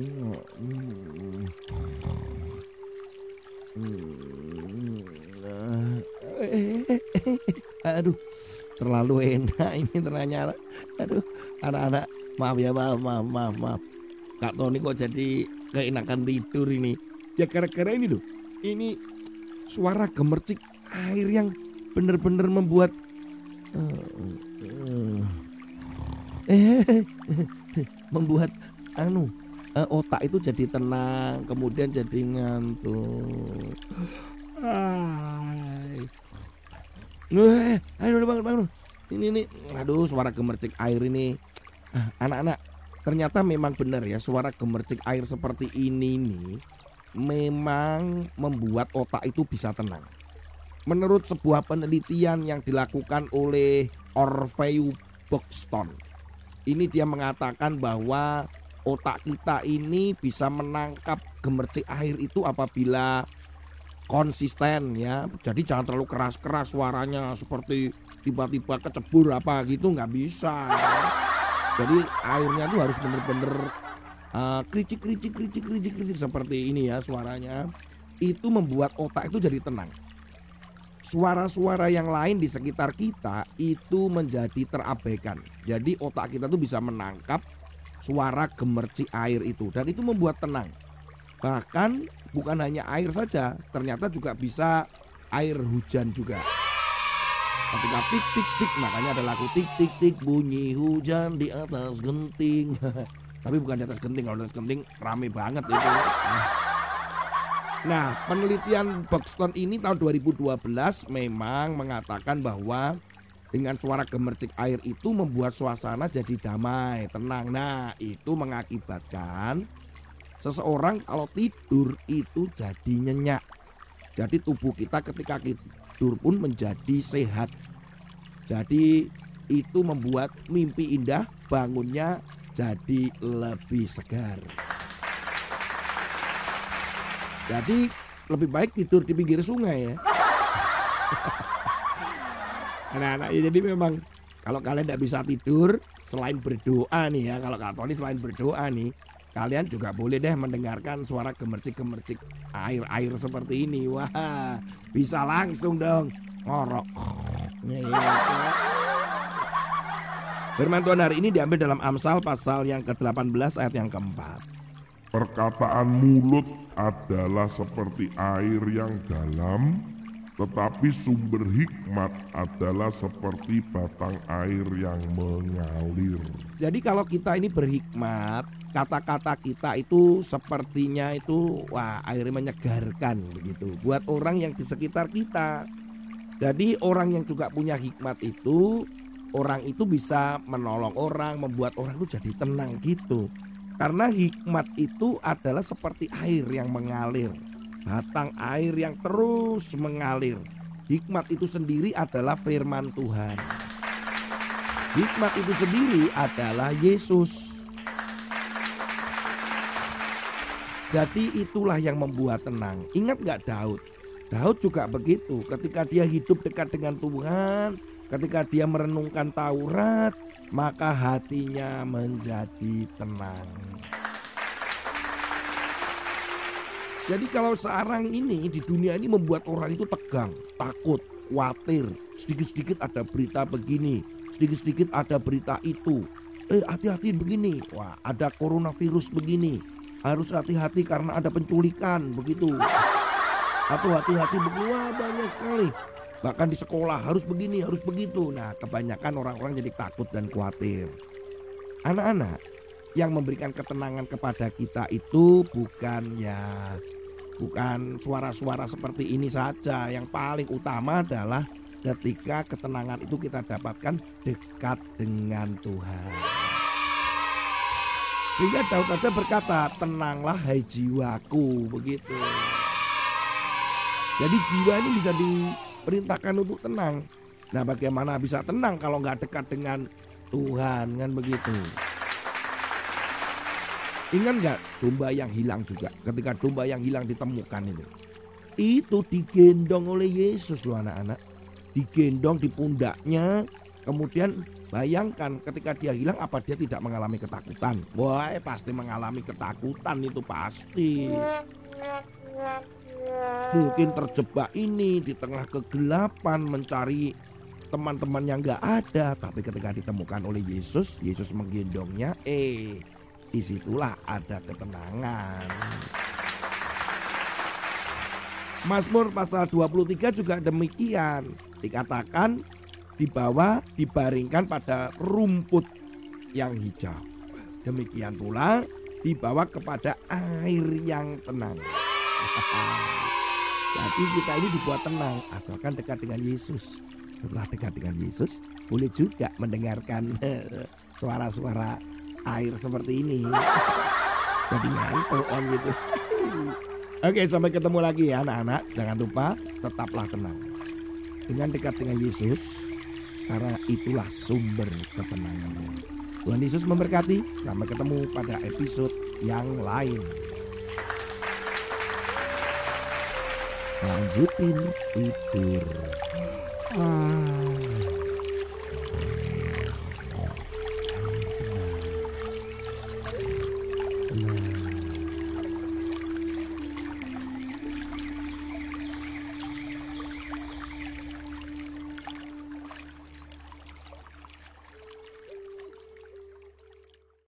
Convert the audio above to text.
Hmm. Hmm. Aduh, terlalu enak ini ternyata. Aduh, anak-anak, maaf ya, maaf, maaf, maaf, maaf. Kak Tony kok jadi keenakan tidur ini. Ya gara-gara ini loh. Ini suara gemercik air yang benar-benar membuat eh, eh, eh, eh membuat anu eh, otak itu jadi tenang, kemudian jadi ngantuk. Hai. Eh, ayo bangun bangun. Ini nih, aduh suara gemercik air ini. Ah, Anak-anak, ternyata memang benar ya suara gemercik air seperti ini nih memang membuat otak itu bisa tenang. Menurut sebuah penelitian yang dilakukan oleh Orfeu Buxton, ini dia mengatakan bahwa otak kita ini bisa menangkap gemercik air itu apabila konsisten ya. Jadi jangan terlalu keras-keras suaranya seperti tiba-tiba kecebur apa gitu nggak bisa. Ya. Jadi airnya tuh harus bener-bener kricik kricik kricik kricik kricik seperti ini ya suaranya. Itu membuat otak itu jadi tenang. Suara-suara yang lain di sekitar kita itu menjadi terabaikan. Jadi otak kita tuh bisa menangkap suara gemercik air itu dan itu membuat tenang. Bahkan bukan hanya air saja, ternyata juga bisa air hujan juga. Ketika tik tik tik makanya ada lagu tik tik tik bunyi hujan di atas genting. Tapi bukan di atas genting, kalau di atas genting rame banget itu. Nah, penelitian Buxton ini tahun 2012 memang mengatakan bahwa dengan suara gemercik air itu membuat suasana jadi damai, tenang. Nah, itu mengakibatkan seseorang kalau tidur itu jadi nyenyak. Jadi tubuh kita ketika tidur pun menjadi sehat. Jadi itu membuat mimpi indah bangunnya jadi lebih segar. Jadi lebih baik tidur di pinggir sungai ya. Anak-anak ya jadi memang kalau kalian tidak bisa tidur selain berdoa nih ya kalau Kak Tony selain berdoa nih kalian juga boleh deh mendengarkan suara gemercik-gemercik air-air seperti ini. Wah bisa langsung dong. Ngorok. Firman Tuhan hari ini diambil dalam Amsal pasal yang ke-18 ayat yang keempat. Perkataan mulut adalah seperti air yang dalam, tetapi sumber hikmat adalah seperti batang air yang mengalir. Jadi kalau kita ini berhikmat, kata-kata kita itu sepertinya itu wah air menyegarkan begitu buat orang yang di sekitar kita. Jadi orang yang juga punya hikmat itu orang itu bisa menolong orang, membuat orang itu jadi tenang gitu. Karena hikmat itu adalah seperti air yang mengalir, batang air yang terus mengalir. Hikmat itu sendiri adalah firman Tuhan. Hikmat itu sendiri adalah Yesus. Jadi itulah yang membuat tenang. Ingat nggak Daud? Daud juga begitu. Ketika dia hidup dekat dengan Tuhan, ketika dia merenungkan Taurat, maka hatinya menjadi tenang. Jadi kalau sekarang ini di dunia ini membuat orang itu tegang, takut, khawatir. Sedikit-sedikit ada berita begini, sedikit-sedikit ada berita itu. Eh hati-hati begini, wah ada coronavirus begini. Harus hati-hati karena ada penculikan begitu. Atau hati-hati begini, wah banyak sekali. Bahkan di sekolah harus begini, harus begitu. Nah, kebanyakan orang-orang jadi takut dan khawatir. Anak-anak yang memberikan ketenangan kepada kita itu bukan ya bukan suara-suara seperti ini saja. Yang paling utama adalah ketika ketenangan itu kita dapatkan dekat dengan Tuhan. Sehingga Daud saja berkata, tenanglah hai jiwaku, begitu. Jadi jiwa ini bisa diperintahkan untuk tenang. Nah bagaimana bisa tenang kalau nggak dekat dengan Tuhan kan begitu. Ingat nggak domba yang hilang juga ketika domba yang hilang ditemukan itu. Itu digendong oleh Yesus loh anak-anak. Digendong di pundaknya. Kemudian bayangkan ketika dia hilang apa dia tidak mengalami ketakutan. Wah pasti mengalami ketakutan itu pasti. mungkin terjebak ini di tengah kegelapan mencari teman-teman yang nggak ada, tapi ketika ditemukan oleh Yesus, Yesus menggendongnya, eh di situlah ada ketenangan. Mazmur pasal 23 juga demikian. Dikatakan dibawa dibaringkan pada rumput yang hijau. Demikian pula dibawa kepada air yang tenang. Jadi kita ini dibuat tenang asalkan dekat dengan Yesus. Setelah dekat dengan Yesus, boleh juga mendengarkan suara-suara air seperti ini. Jadi ngantuk on gitu. Oke, sampai ketemu lagi ya anak-anak. Jangan lupa tetaplah tenang. Dengan dekat dengan Yesus, karena itulah sumber ketenangan. Tuhan Yesus memberkati. Sampai ketemu pada episode yang lain. Lanjutin tidur. Ah.